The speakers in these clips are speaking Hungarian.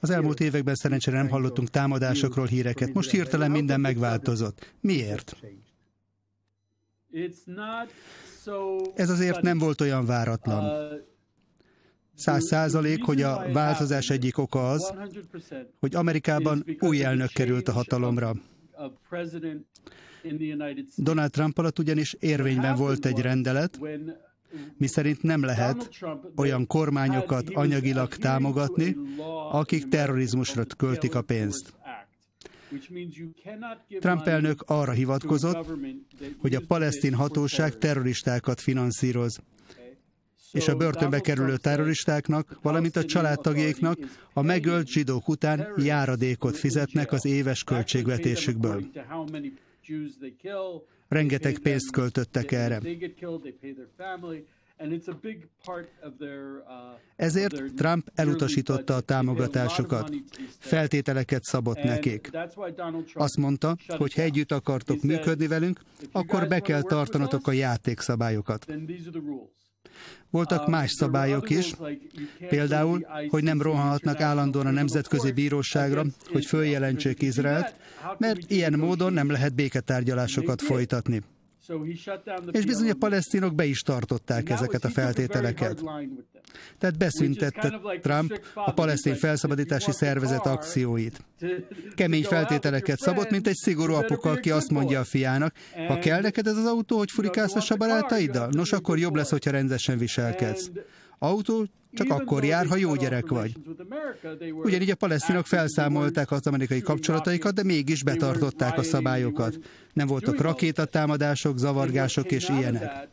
Az elmúlt években szerencsére nem hallottunk támadásokról híreket. Most hirtelen minden megváltozott. Miért? Ez azért nem volt olyan váratlan. Száz százalék, hogy a változás egyik oka az, hogy Amerikában új elnök került a hatalomra. Donald Trump alatt ugyanis érvényben volt egy rendelet, miszerint nem lehet olyan kormányokat anyagilag támogatni, akik terrorizmusra költik a pénzt. Trump elnök arra hivatkozott, hogy a palesztin hatóság terroristákat finanszíroz, és a börtönbe kerülő terroristáknak, valamint a családtagjaiknak a megölt zsidók után járadékot fizetnek az éves költségvetésükből. Rengeteg pénzt költöttek erre. Ezért Trump elutasította a támogatásokat, feltételeket szabott nekik. Azt mondta, hogy ha együtt akartok működni velünk, akkor be kell tartanotok a játékszabályokat. Voltak más szabályok is, például, hogy nem rohanhatnak állandóan a nemzetközi bíróságra, hogy följelentsék Izraelt, mert ilyen módon nem lehet béketárgyalásokat folytatni. És bizony a palesztinok be is tartották ezeket a feltételeket. Tehát beszüntette Trump a palesztin felszabadítási szervezet akcióit. Kemény feltételeket szabott, mint egy szigorú apuka, aki azt mondja a fiának, ha kell neked ez az autó, hogy furikálsz a barátaiddal, nos akkor jobb lesz, hogyha rendesen viselkedsz. Autó csak akkor jár, ha jó gyerek vagy. Ugyanígy a palesztinok felszámolták az amerikai kapcsolataikat, de mégis betartották a szabályokat. Nem voltak rakétatámadások, zavargások és ilyenek.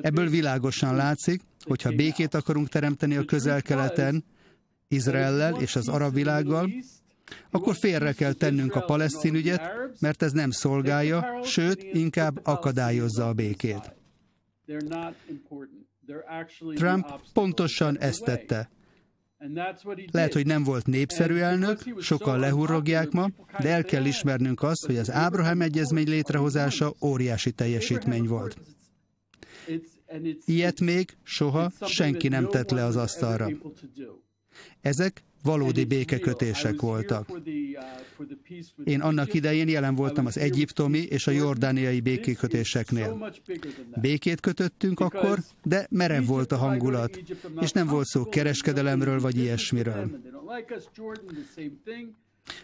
Ebből világosan látszik, hogy ha békét akarunk teremteni a közel-keleten, Izraellel és az arab világgal, akkor félre kell tennünk a palesztin ügyet, mert ez nem szolgálja, sőt, inkább akadályozza a békét. Trump pontosan ezt tette. Lehet, hogy nem volt népszerű elnök, sokan lehurrogják ma, de el kell ismernünk azt, hogy az Ábrahám egyezmény létrehozása óriási teljesítmény volt. Ilyet még soha senki nem tett le az asztalra. Ezek valódi békekötések voltak. Én annak idején jelen voltam az egyiptomi és a jordániai békékötéseknél. Békét kötöttünk akkor, de merev volt a hangulat, és nem volt szó kereskedelemről vagy ilyesmiről.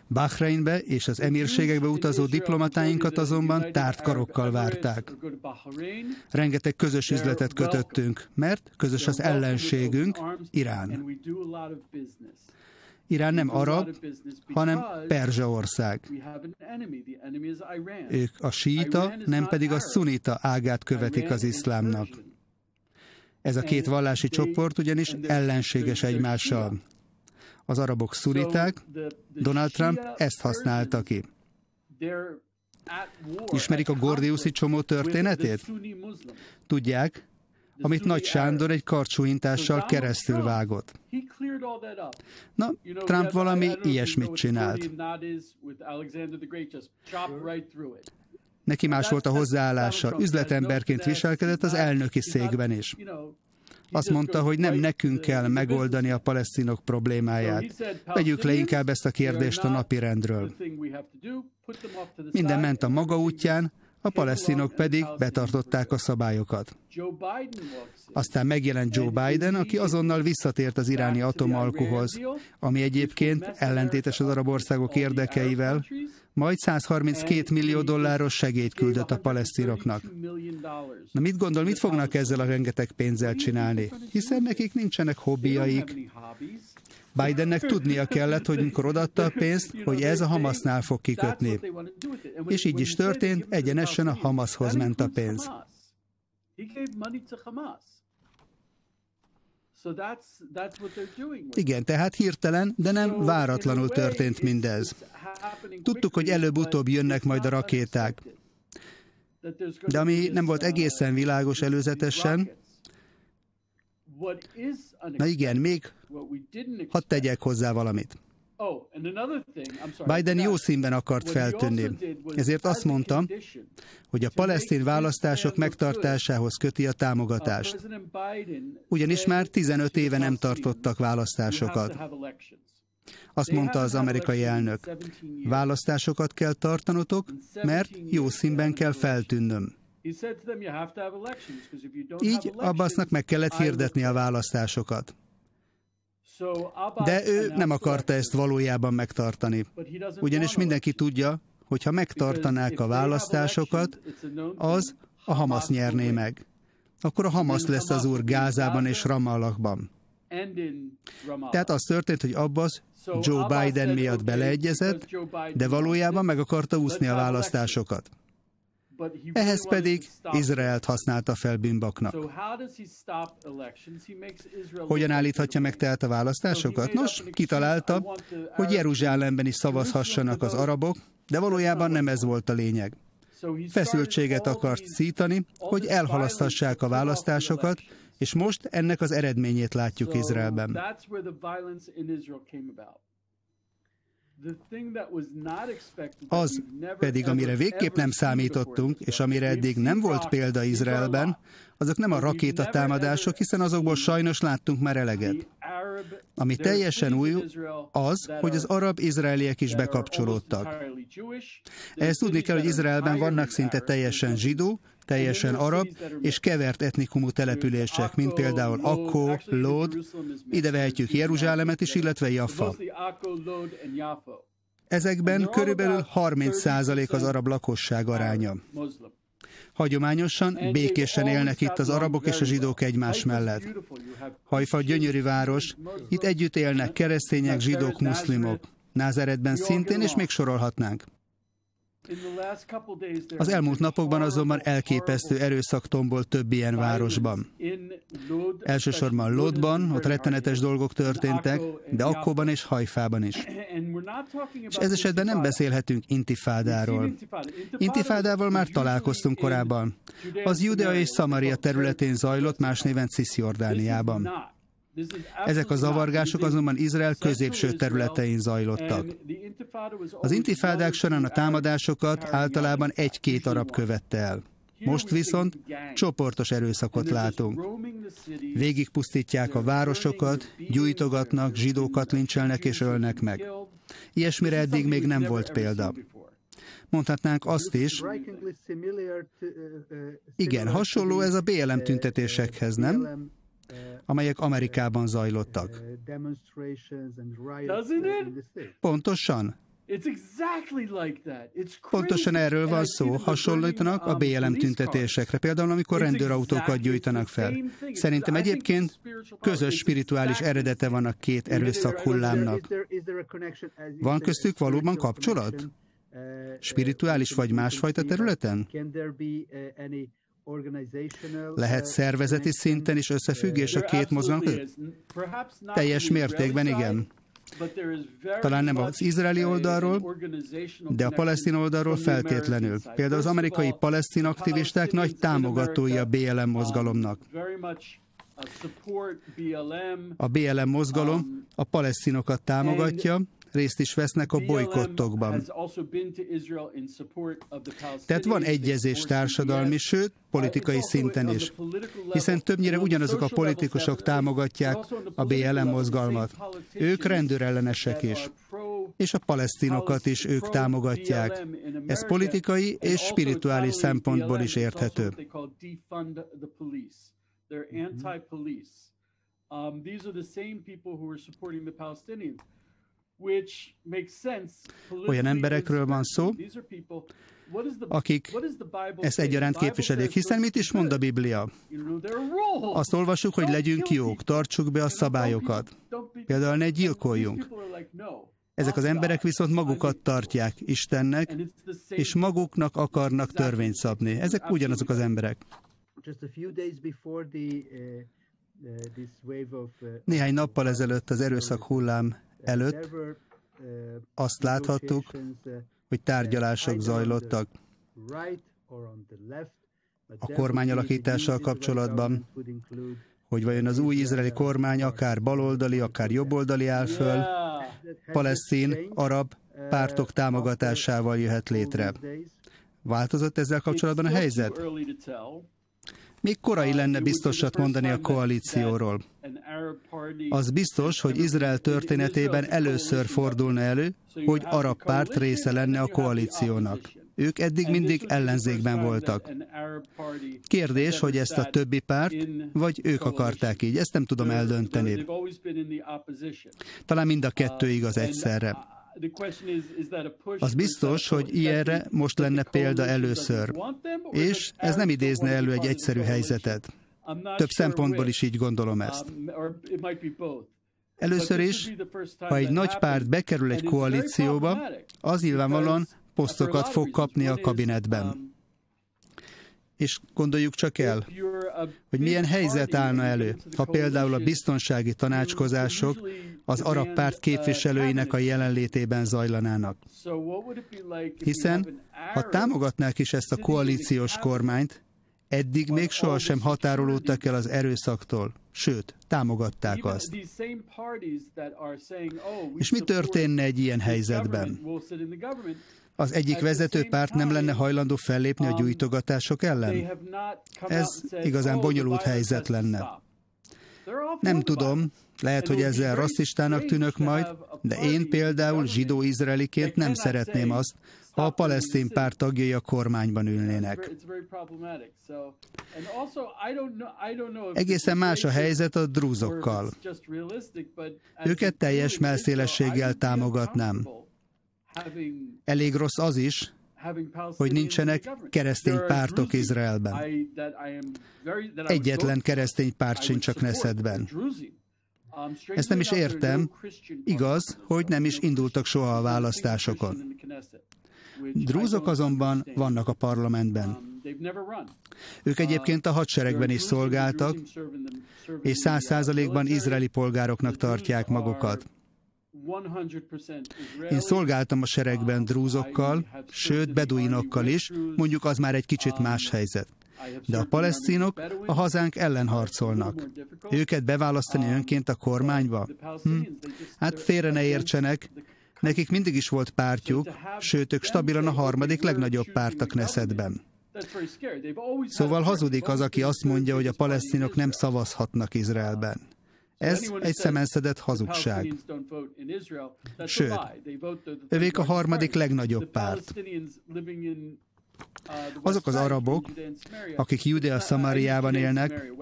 Bahreinbe és az emírségekbe utazó diplomatáinkat azonban tárt karokkal várták. Rengeteg közös üzletet kötöttünk, mert közös az ellenségünk, Irán. Irán nem arab, hanem perzsa ország. Ők a síita, nem pedig a szunita ágát követik az iszlámnak. Ez a két vallási csoport ugyanis ellenséges egymással. Az arabok szuniták, Donald Trump ezt használta ki. Ismerik a Gordiuszi csomó történetét? Tudják, amit Nagy Sándor egy karcsúintással keresztül vágott. Na, Trump valami ilyesmit csinált. Neki más volt a hozzáállása. Üzletemberként viselkedett az elnöki székben is. Azt mondta, hogy nem nekünk kell megoldani a palesztinok problémáját. Vegyük le inkább ezt a kérdést a napirendről. Minden ment a maga útján, a palesztinok pedig betartották a szabályokat. Aztán megjelent Joe Biden, aki azonnal visszatért az iráni atomalkuhoz, ami egyébként ellentétes az arab országok érdekeivel, majd 132 millió dolláros segélyt küldött a palesztinoknak. Na mit gondol, mit fognak ezzel a rengeteg pénzzel csinálni? Hiszen nekik nincsenek hobbiaik, Bidennek tudnia kellett, hogy mikor odatta a pénzt, hogy ez a Hamasnál fog kikötni. És így is történt, egyenesen a Hamashoz ment a pénz. Igen, tehát hirtelen, de nem váratlanul történt mindez. Tudtuk, hogy előbb-utóbb jönnek majd a rakéták. De ami nem volt egészen világos előzetesen, Na igen, még hadd tegyek hozzá valamit. Biden jó színben akart feltűnni, ezért azt mondta, hogy a palesztin választások megtartásához köti a támogatást. Ugyanis már 15 éve nem tartottak választásokat. Azt mondta az amerikai elnök, választásokat kell tartanotok, mert jó színben kell feltűnnöm. Így Abbasnak meg kellett hirdetni a választásokat. De ő nem akarta ezt valójában megtartani. Ugyanis mindenki tudja, hogy ha megtartanák a választásokat, az a Hamas nyerné meg. Akkor a Hamas lesz az úr Gázában és Ramallahban. Tehát az történt, hogy Abbas Joe Biden miatt beleegyezett, de valójában meg akarta úszni a választásokat. Ehhez pedig Izraelt használta fel bűnbaknak. Hogyan állíthatja meg tehát a választásokat? Nos, kitalálta, hogy Jeruzsálemben is szavazhassanak az arabok, de valójában nem ez volt a lényeg. Feszültséget akart szítani, hogy elhalasztassák a választásokat, és most ennek az eredményét látjuk Izraelben. Az pedig, amire végképp nem számítottunk, és amire eddig nem volt példa Izraelben, azok nem a rakétatámadások, hiszen azokból sajnos láttunk már eleget. Ami teljesen új, az, hogy az arab-izraeliek is bekapcsolódtak. Ehhez tudni kell, hogy Izraelben vannak szinte teljesen zsidó, teljesen arab és kevert etnikumú települések, mint például Akko, Lód, ide vehetjük Jeruzsálemet is, illetve Jaffa. Ezekben körülbelül 30% az arab lakosság aránya. Hagyományosan békésen élnek itt az arabok és a zsidók egymás mellett. Hajfa gyönyörű város, itt együtt élnek keresztények, zsidók, muszlimok. Názeretben szintén, és még sorolhatnánk. Az elmúlt napokban azonban elképesztő erőszak tombol több ilyen városban. Elsősorban Lodban, ott rettenetes dolgok történtek, de Akkóban és Hajfában is. És ez esetben nem beszélhetünk intifádáról. Intifádával már találkoztunk korábban. Az Judea és Samaria területén zajlott, más néven Cisjordániában. Ezek a zavargások azonban Izrael középső területein zajlottak. Az intifádák során a támadásokat általában egy-két arab követte el. Most viszont csoportos erőszakot látunk. Végigpusztítják a városokat, gyújtogatnak, zsidókat lincselnek és ölnek meg. Ilyesmire eddig még nem volt példa. Mondhatnánk azt is, igen, hasonló ez a BLM tüntetésekhez, nem? Amelyek Amerikában zajlottak. Pontosan. Pontosan erről van szó, hasonlítanak a BLM tüntetésekre, például amikor rendőrautókat gyújtanak fel. Szerintem egyébként közös spirituális eredete van a két erőszak hullámnak. Van köztük valóban kapcsolat? Spirituális vagy másfajta területen? Lehet szervezeti szinten is összefüggés a két mozgalom között? Teljes mértékben igen. Talán nem az izraeli oldalról, de a palesztin oldalról feltétlenül. Például az amerikai palesztin aktivisták nagy támogatói a BLM mozgalomnak. A BLM mozgalom a palesztinokat támogatja, részt is vesznek a bolykottokban. Tehát van egyezés társadalmi, sőt, politikai szinten is, hiszen többnyire ugyanazok a politikusok támogatják a BLM mozgalmat. Ők rendőrellenesek is és a palesztinokat is ők támogatják. Ez politikai és spirituális szempontból is érthető. Um, these are the same people who are supporting the Palestinians. Olyan emberekről van szó, akik ezt egyaránt képviselik. Hiszen mit is mond a Biblia? Azt olvasjuk, hogy legyünk jók, tartsuk be a szabályokat. Például ne gyilkoljunk. Ezek az emberek viszont magukat tartják Istennek, és maguknak akarnak törvényt szabni. Ezek ugyanazok az emberek. Néhány nappal ezelőtt az erőszak hullám előtt azt láthattuk, hogy tárgyalások zajlottak a kormányalakítással kapcsolatban, hogy vajon az új izraeli kormány akár baloldali, akár jobboldali áll föl. palesztin, arab pártok támogatásával jöhet létre. Változott ezzel kapcsolatban a helyzet? Még korai lenne biztosat mondani a koalícióról. Az biztos, hogy Izrael történetében először fordulna elő, hogy arab párt része lenne a koalíciónak. Ők eddig mindig ellenzékben voltak. Kérdés, hogy ezt a többi párt, vagy ők akarták így, ezt nem tudom eldönteni. Talán mind a kettő igaz egyszerre. Az biztos, hogy ilyenre most lenne példa először, és ez nem idézne elő egy egyszerű helyzetet. Több szempontból is így gondolom ezt. Először is, ha egy nagy párt bekerül egy koalícióba, az nyilvánvalóan posztokat fog kapni a kabinetben. És gondoljuk csak el, hogy milyen helyzet állna elő, ha például a biztonsági tanácskozások az arab párt képviselőinek a jelenlétében zajlanának. Hiszen, ha támogatnák is ezt a koalíciós kormányt, eddig még sohasem határolódtak el az erőszaktól, sőt, támogatták azt. És mi történne egy ilyen helyzetben? Az egyik vezető párt nem lenne hajlandó fellépni a gyújtogatások ellen? Ez igazán bonyolult helyzet lenne. Nem tudom, lehet, hogy ezzel rasszistának tűnök majd, de én például zsidó-izraeliként nem szeretném azt, ha a palesztin párt tagjai a kormányban ülnének. Egészen más a helyzet a drúzokkal. Őket teljes melszélességgel támogatnám. Elég rossz az is, hogy nincsenek keresztény pártok Izraelben. Egyetlen keresztény párt sincs a Knessetben. Ezt nem is értem. Igaz, hogy nem is indultak soha a választásokon. Drúzok azonban vannak a parlamentben. Ők egyébként a hadseregben is szolgáltak, és száz százalékban izraeli polgároknak tartják magukat. Én szolgáltam a seregben drúzokkal, sőt beduinokkal is, mondjuk az már egy kicsit más helyzet. De a palesztinok a hazánk ellen harcolnak. Őket beválasztani önként a kormányba? Hm. Hát félre ne értsenek, nekik mindig is volt pártjuk, sőt, ők stabilan a harmadik legnagyobb párt a Knessetben. Szóval hazudik az, aki azt mondja, hogy a palesztinok nem szavazhatnak Izraelben. Ez egy szemenszedett hazugság. Sőt, övék a harmadik legnagyobb párt. Azok az arabok, akik Judea Szamáriában élnek,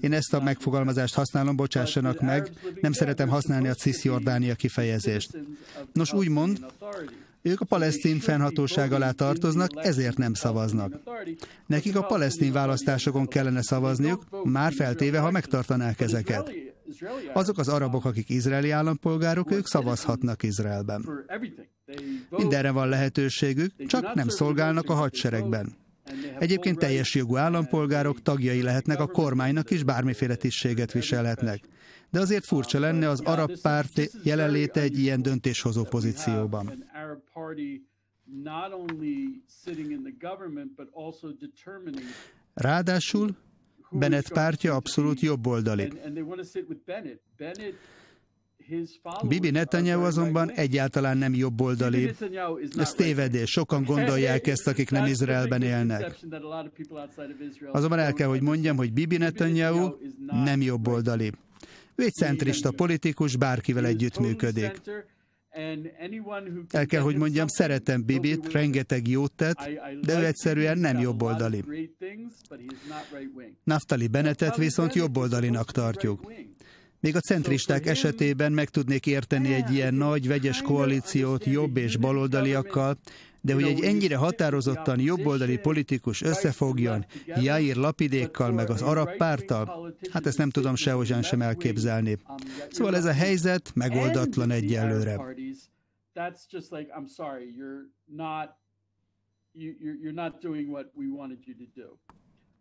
én ezt a megfogalmazást használom, bocsássanak meg, nem szeretem használni a Cisjordánia kifejezést. Nos, úgy mond, ők a palesztin fennhatóság alá tartoznak, ezért nem szavaznak. Nekik a palesztin választásokon kellene szavazniuk, már feltéve, ha megtartanák ezeket. Azok az arabok, akik izraeli állampolgárok, ők szavazhatnak Izraelben. Mindenre van lehetőségük, csak nem szolgálnak a hadseregben. Egyébként teljes jogú állampolgárok tagjai lehetnek a kormánynak is, bármiféle tisztséget viselhetnek. De azért furcsa lenne az arab párt jelenléte egy ilyen döntéshozó pozícióban. Ráadásul Bennett pártja abszolút jobboldali. Bibi Netanyahu azonban egyáltalán nem jobboldali. Ez tévedés. Sokan gondolják ezt, akik nem Izraelben élnek. Azonban el kell, hogy mondjam, hogy Bibi Netanyahu nem jobboldali. Ő egy centrista politikus, bárkivel együttműködik. El kell, hogy mondjam, szeretem Bibit, rengeteg jót tett, de ő egyszerűen nem jobboldali. Naftali Bennettet viszont jobboldalinak tartjuk. Még a centristák esetében meg tudnék érteni egy ilyen nagy, vegyes koalíciót jobb és baloldaliakkal, de hogy egy ennyire határozottan jobboldali politikus összefogjon Jair Lapidékkal meg az arab párttal, hát ezt nem tudom sehogyan sem elképzelni. Szóval ez a helyzet megoldatlan egyelőre.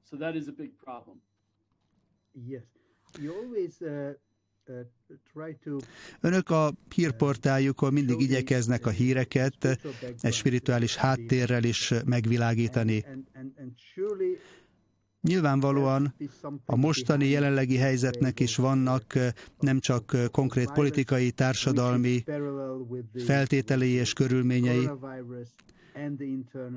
So that is a big problem. Yes. You always uh, Önök a hírportájukon mindig igyekeznek a híreket egy spirituális háttérrel is megvilágítani. Nyilvánvalóan a mostani jelenlegi helyzetnek is vannak nem csak konkrét politikai, társadalmi feltételei és körülményei,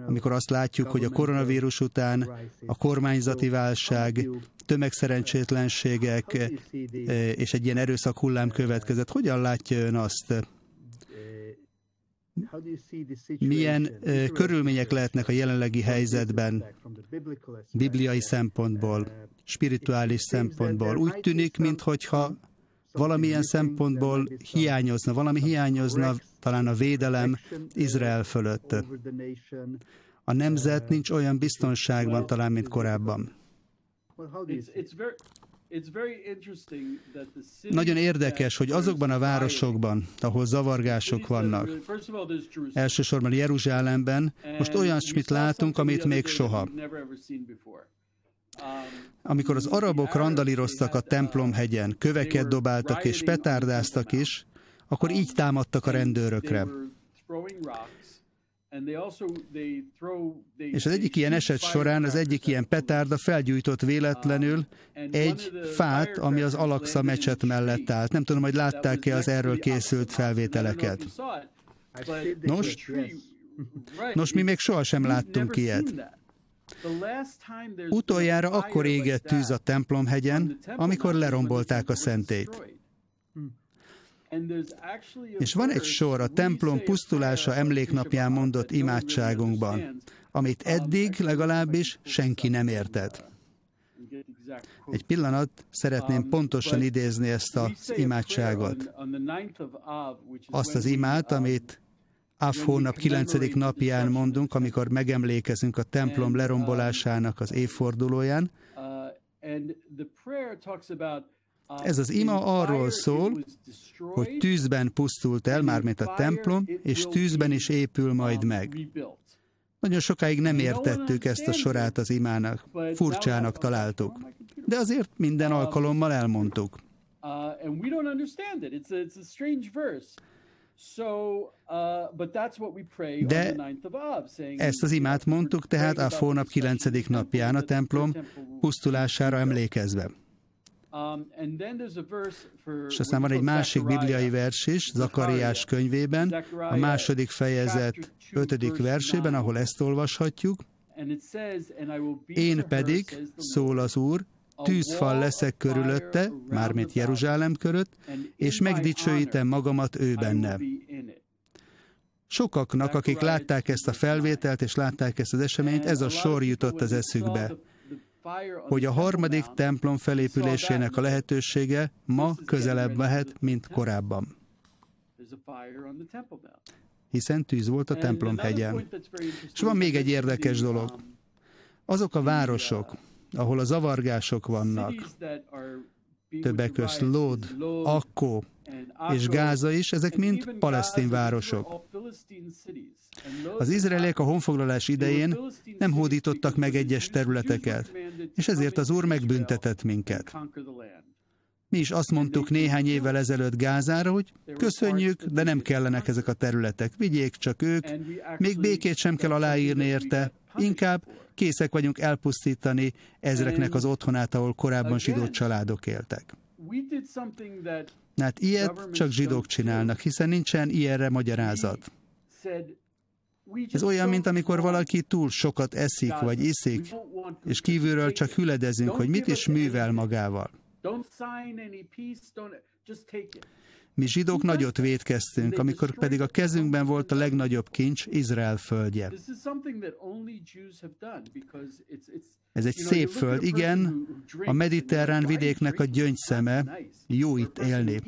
amikor azt látjuk, hogy a koronavírus után a kormányzati válság, tömegszerencsétlenségek és egy ilyen erőszak hullám következett. Hogyan látja ön azt? Milyen körülmények lehetnek a jelenlegi helyzetben, bibliai szempontból, spirituális szempontból? Úgy tűnik, mintha valamilyen szempontból hiányozna, valami hiányozna talán a védelem Izrael fölött. A nemzet nincs olyan biztonságban talán, mint korábban. Nagyon érdekes, hogy azokban a városokban, ahol zavargások vannak, elsősorban Jeruzsálemben, most olyasmit látunk, amit még soha. Amikor az arabok randalíroztak a templomhegyen, köveket dobáltak és petárdáztak is, akkor így támadtak a rendőrökre. És az egyik ilyen eset során az egyik ilyen petárda felgyújtott véletlenül egy fát, ami az Alaksa mecset mellett állt. Nem tudom, hogy látták-e az erről készült felvételeket. Nos, nos, mi még sohasem láttunk ilyet. Utoljára akkor égett tűz a templomhegyen, amikor lerombolták a szentét. És van egy sor a templom pusztulása emléknapján mondott imádságunkban, amit eddig legalábbis senki nem értett. Egy pillanat, szeretném pontosan idézni ezt az imádságot. Azt az imát, amit Av hónap 9. napján mondunk, amikor megemlékezünk a templom lerombolásának az évfordulóján. Ez az ima arról szól, hogy tűzben pusztult el, mármint a templom, és tűzben is épül majd meg. Nagyon sokáig nem értettük ezt a sorát az imának, furcsának találtuk. De azért minden alkalommal elmondtuk. De ezt az imát mondtuk tehát a hónap 9. napján a templom pusztulására emlékezve. Um, És aztán van egy másik bibliai vers is, Zakariás könyvében, a második fejezet ötödik versében, ahol ezt olvashatjuk. Én pedig, szól az Úr, tűzfal leszek körülötte, mármint Jeruzsálem körött, és megdicsőítem magamat ő benne. Sokaknak, akik látták ezt a felvételt és látták ezt az eseményt, ez a sor jutott az eszükbe hogy a harmadik templom felépülésének a lehetősége ma közelebb mehet, mint korábban. Hiszen tűz volt a templom hegyen. És van még egy érdekes dolog. Azok a városok, ahol a zavargások vannak, többek közt Lód, Akkó és Gáza is, ezek mind palesztin városok. Az izraeliek a honfoglalás idején nem hódítottak meg egyes területeket, és ezért az Úr megbüntetett minket. Mi is azt mondtuk néhány évvel ezelőtt Gázára, hogy köszönjük, de nem kellenek ezek a területek. Vigyék csak ők, még békét sem kell aláírni érte, inkább készek vagyunk elpusztítani ezreknek az otthonát, ahol korábban zsidó családok éltek. Hát ilyet csak zsidók csinálnak, hiszen nincsen ilyenre magyarázat. Ez olyan, mint amikor valaki túl sokat eszik vagy iszik, és kívülről csak hüledezünk, hogy mit is művel magával. Mi zsidók nagyot védkeztünk, amikor pedig a kezünkben volt a legnagyobb kincs, Izrael földje. Ez egy szép föld, igen, a mediterrán vidéknek a gyöngyszeme, jó itt élni.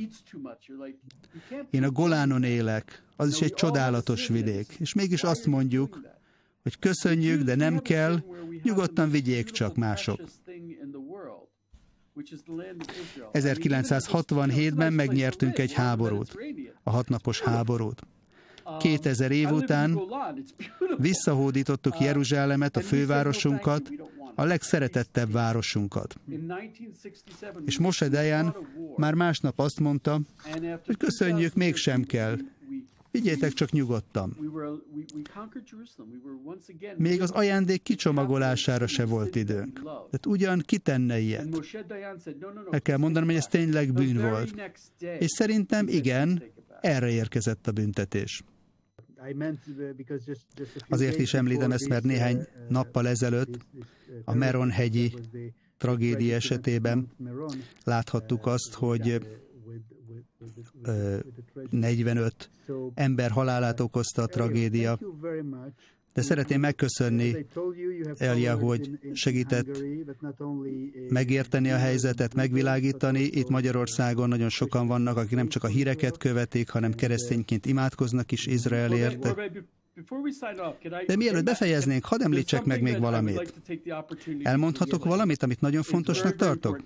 Én a Golánon élek, az is egy csodálatos vidék, és mégis azt mondjuk, hogy köszönjük, de nem kell, nyugodtan vigyék csak mások. 1967-ben megnyertünk egy háborút, a hatnapos háborút. 2000 év után visszahódítottuk Jeruzsálemet, a fővárosunkat, a legszeretettebb városunkat. És Moshe Dejan már másnap azt mondta, hogy köszönjük, mégsem kell. Vigyétek csak nyugodtan. Még az ajándék kicsomagolására se volt időnk. Tehát ugyan kitenne ilyet? El kell mondanom, hogy ez tényleg bűn volt. És szerintem igen, erre érkezett a büntetés. Azért is említem ezt, mert néhány nappal ezelőtt a Meron hegyi tragédia esetében láthattuk azt, hogy 45 ember halálát okozta a tragédia. De szeretném megköszönni Elia, hogy segített megérteni a helyzetet, megvilágítani. Itt Magyarországon nagyon sokan vannak, akik nem csak a híreket követik, hanem keresztényként imádkoznak is Izraelért. De mielőtt befejeznénk, hadd említsek meg még valamit. Elmondhatok valamit, amit nagyon fontosnak tartok?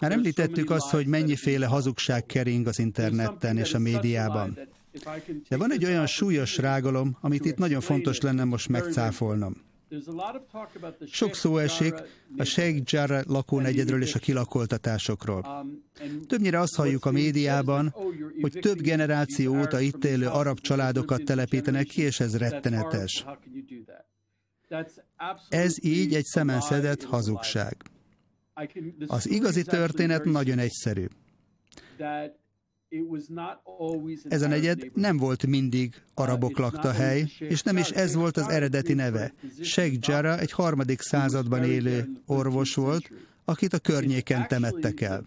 Már említettük azt, hogy mennyiféle hazugság kering az interneten és a médiában. De van egy olyan súlyos rágalom, amit itt nagyon fontos lenne most megcáfolnom. Sok szó esik a Sheikh Jarrah lakónegyedről és a kilakoltatásokról. Többnyire azt halljuk a médiában, hogy több generáció óta itt élő arab családokat telepítenek ki, és ez rettenetes. Ez így egy szemenszedett hazugság. Az igazi történet nagyon egyszerű. Ez a negyed nem volt mindig arabok lakta hely, és nem is ez volt az eredeti neve. Sheikh Jarrah egy harmadik században élő orvos volt, akit a környéken temettek el.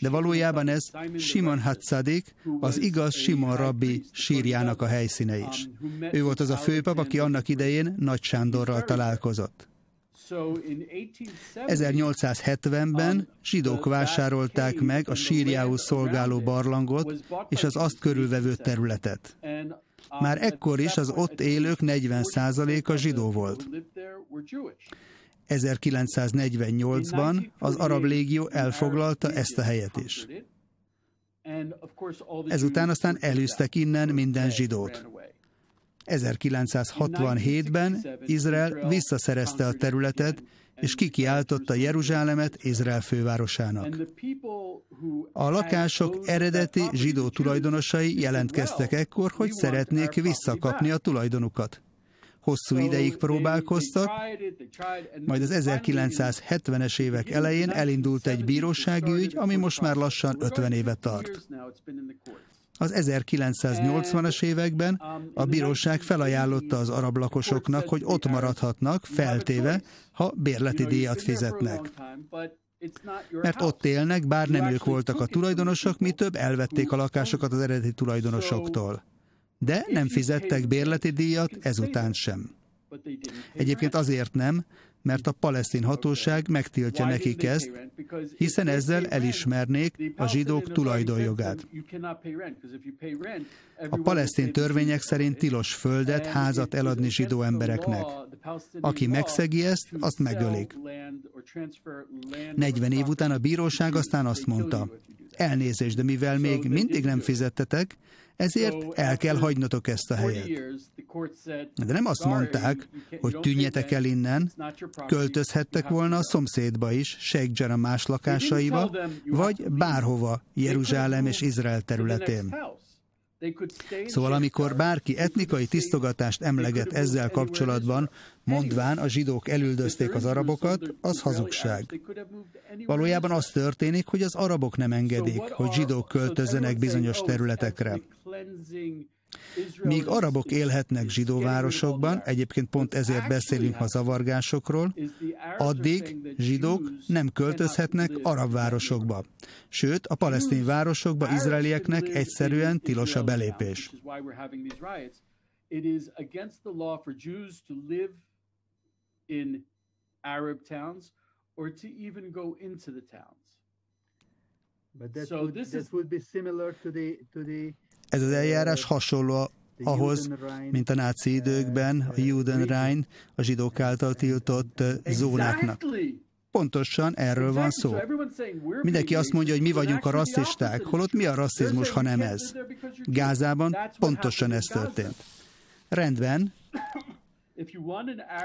De valójában ez Simon Hatzadik, az igaz Simon rabbi sírjának a helyszíne is. Ő volt az a főpap, aki annak idején Nagy Sándorral találkozott. 1870-ben um, zsidók vásárolták meg a sírjául szolgáló barlangot és az azt körülvevő területet. Um, Már ekkor is az ott élők 40%-a zsidó volt. 1948-ban az arab légió elfoglalta ezt a helyet is. Ezután aztán elűztek innen minden zsidót. 1967-ben Izrael visszaszerezte a területet, és kikiáltotta Jeruzsálemet Izrael fővárosának. A lakások eredeti zsidó tulajdonosai jelentkeztek ekkor, hogy szeretnék visszakapni a tulajdonukat. Hosszú ideig próbálkoztak, majd az 1970-es évek elején elindult egy bírósági ügy, ami most már lassan 50 éve tart. Az 1980-as években a bíróság felajánlotta az arab lakosoknak, hogy ott maradhatnak, feltéve, ha bérleti díjat fizetnek. Mert ott élnek, bár nem ők voltak a tulajdonosok, mi több elvették a lakásokat az eredeti tulajdonosoktól. De nem fizettek bérleti díjat ezután sem. Egyébként azért nem, mert a palesztin hatóság megtiltja nekik ezt, hiszen ezzel elismernék a zsidók tulajdonjogát. A palesztin törvények szerint tilos földet, házat eladni zsidó embereknek. Aki megszegi ezt, azt megölik. 40 év után a bíróság aztán azt mondta, elnézést, de mivel még mindig nem fizettetek, ezért el kell hagynotok ezt a helyet. De nem azt mondták, hogy tűnjetek el innen, költözhettek volna a szomszédba is, Sheikh más lakásaiba, vagy bárhova Jeruzsálem és Izrael területén. Szóval amikor bárki etnikai tisztogatást emleget ezzel kapcsolatban, mondván a zsidók elüldözték az arabokat, az hazugság. Valójában az történik, hogy az arabok nem engedik, hogy zsidók költözzenek bizonyos területekre. Míg arabok élhetnek zsidóvárosokban, egyébként pont ezért beszélünk a zavargásokról, addig zsidók nem költözhetnek arab városokba. Sőt, a palesztin városokba izraelieknek egyszerűen tilos a belépés. Arab towns or to even go into the towns. Ez az eljárás hasonló ahhoz, mint a náci időkben a Judenrein, a zsidók által tiltott zónáknak. Pontosan erről van szó. Mindenki azt mondja, hogy mi vagyunk a rasszisták, holott mi a rasszizmus, ha nem ez? Gázában pontosan ez történt. Rendben,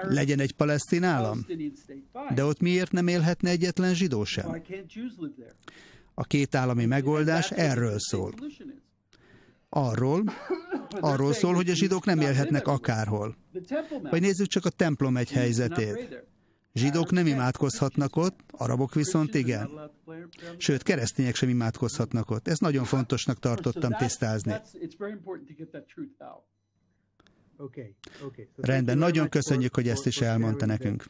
legyen egy palesztin állam, de ott miért nem élhetne egyetlen zsidó sem? A két állami megoldás erről szól. Arról, arról szól, hogy a zsidók nem élhetnek akárhol. Vagy nézzük csak a templom egy helyzetét. Zsidók nem imádkozhatnak ott, arabok viszont igen. Sőt, keresztények sem imádkozhatnak ott. Ezt nagyon fontosnak tartottam tisztázni. Rendben, nagyon köszönjük, hogy ezt is elmondta nekünk.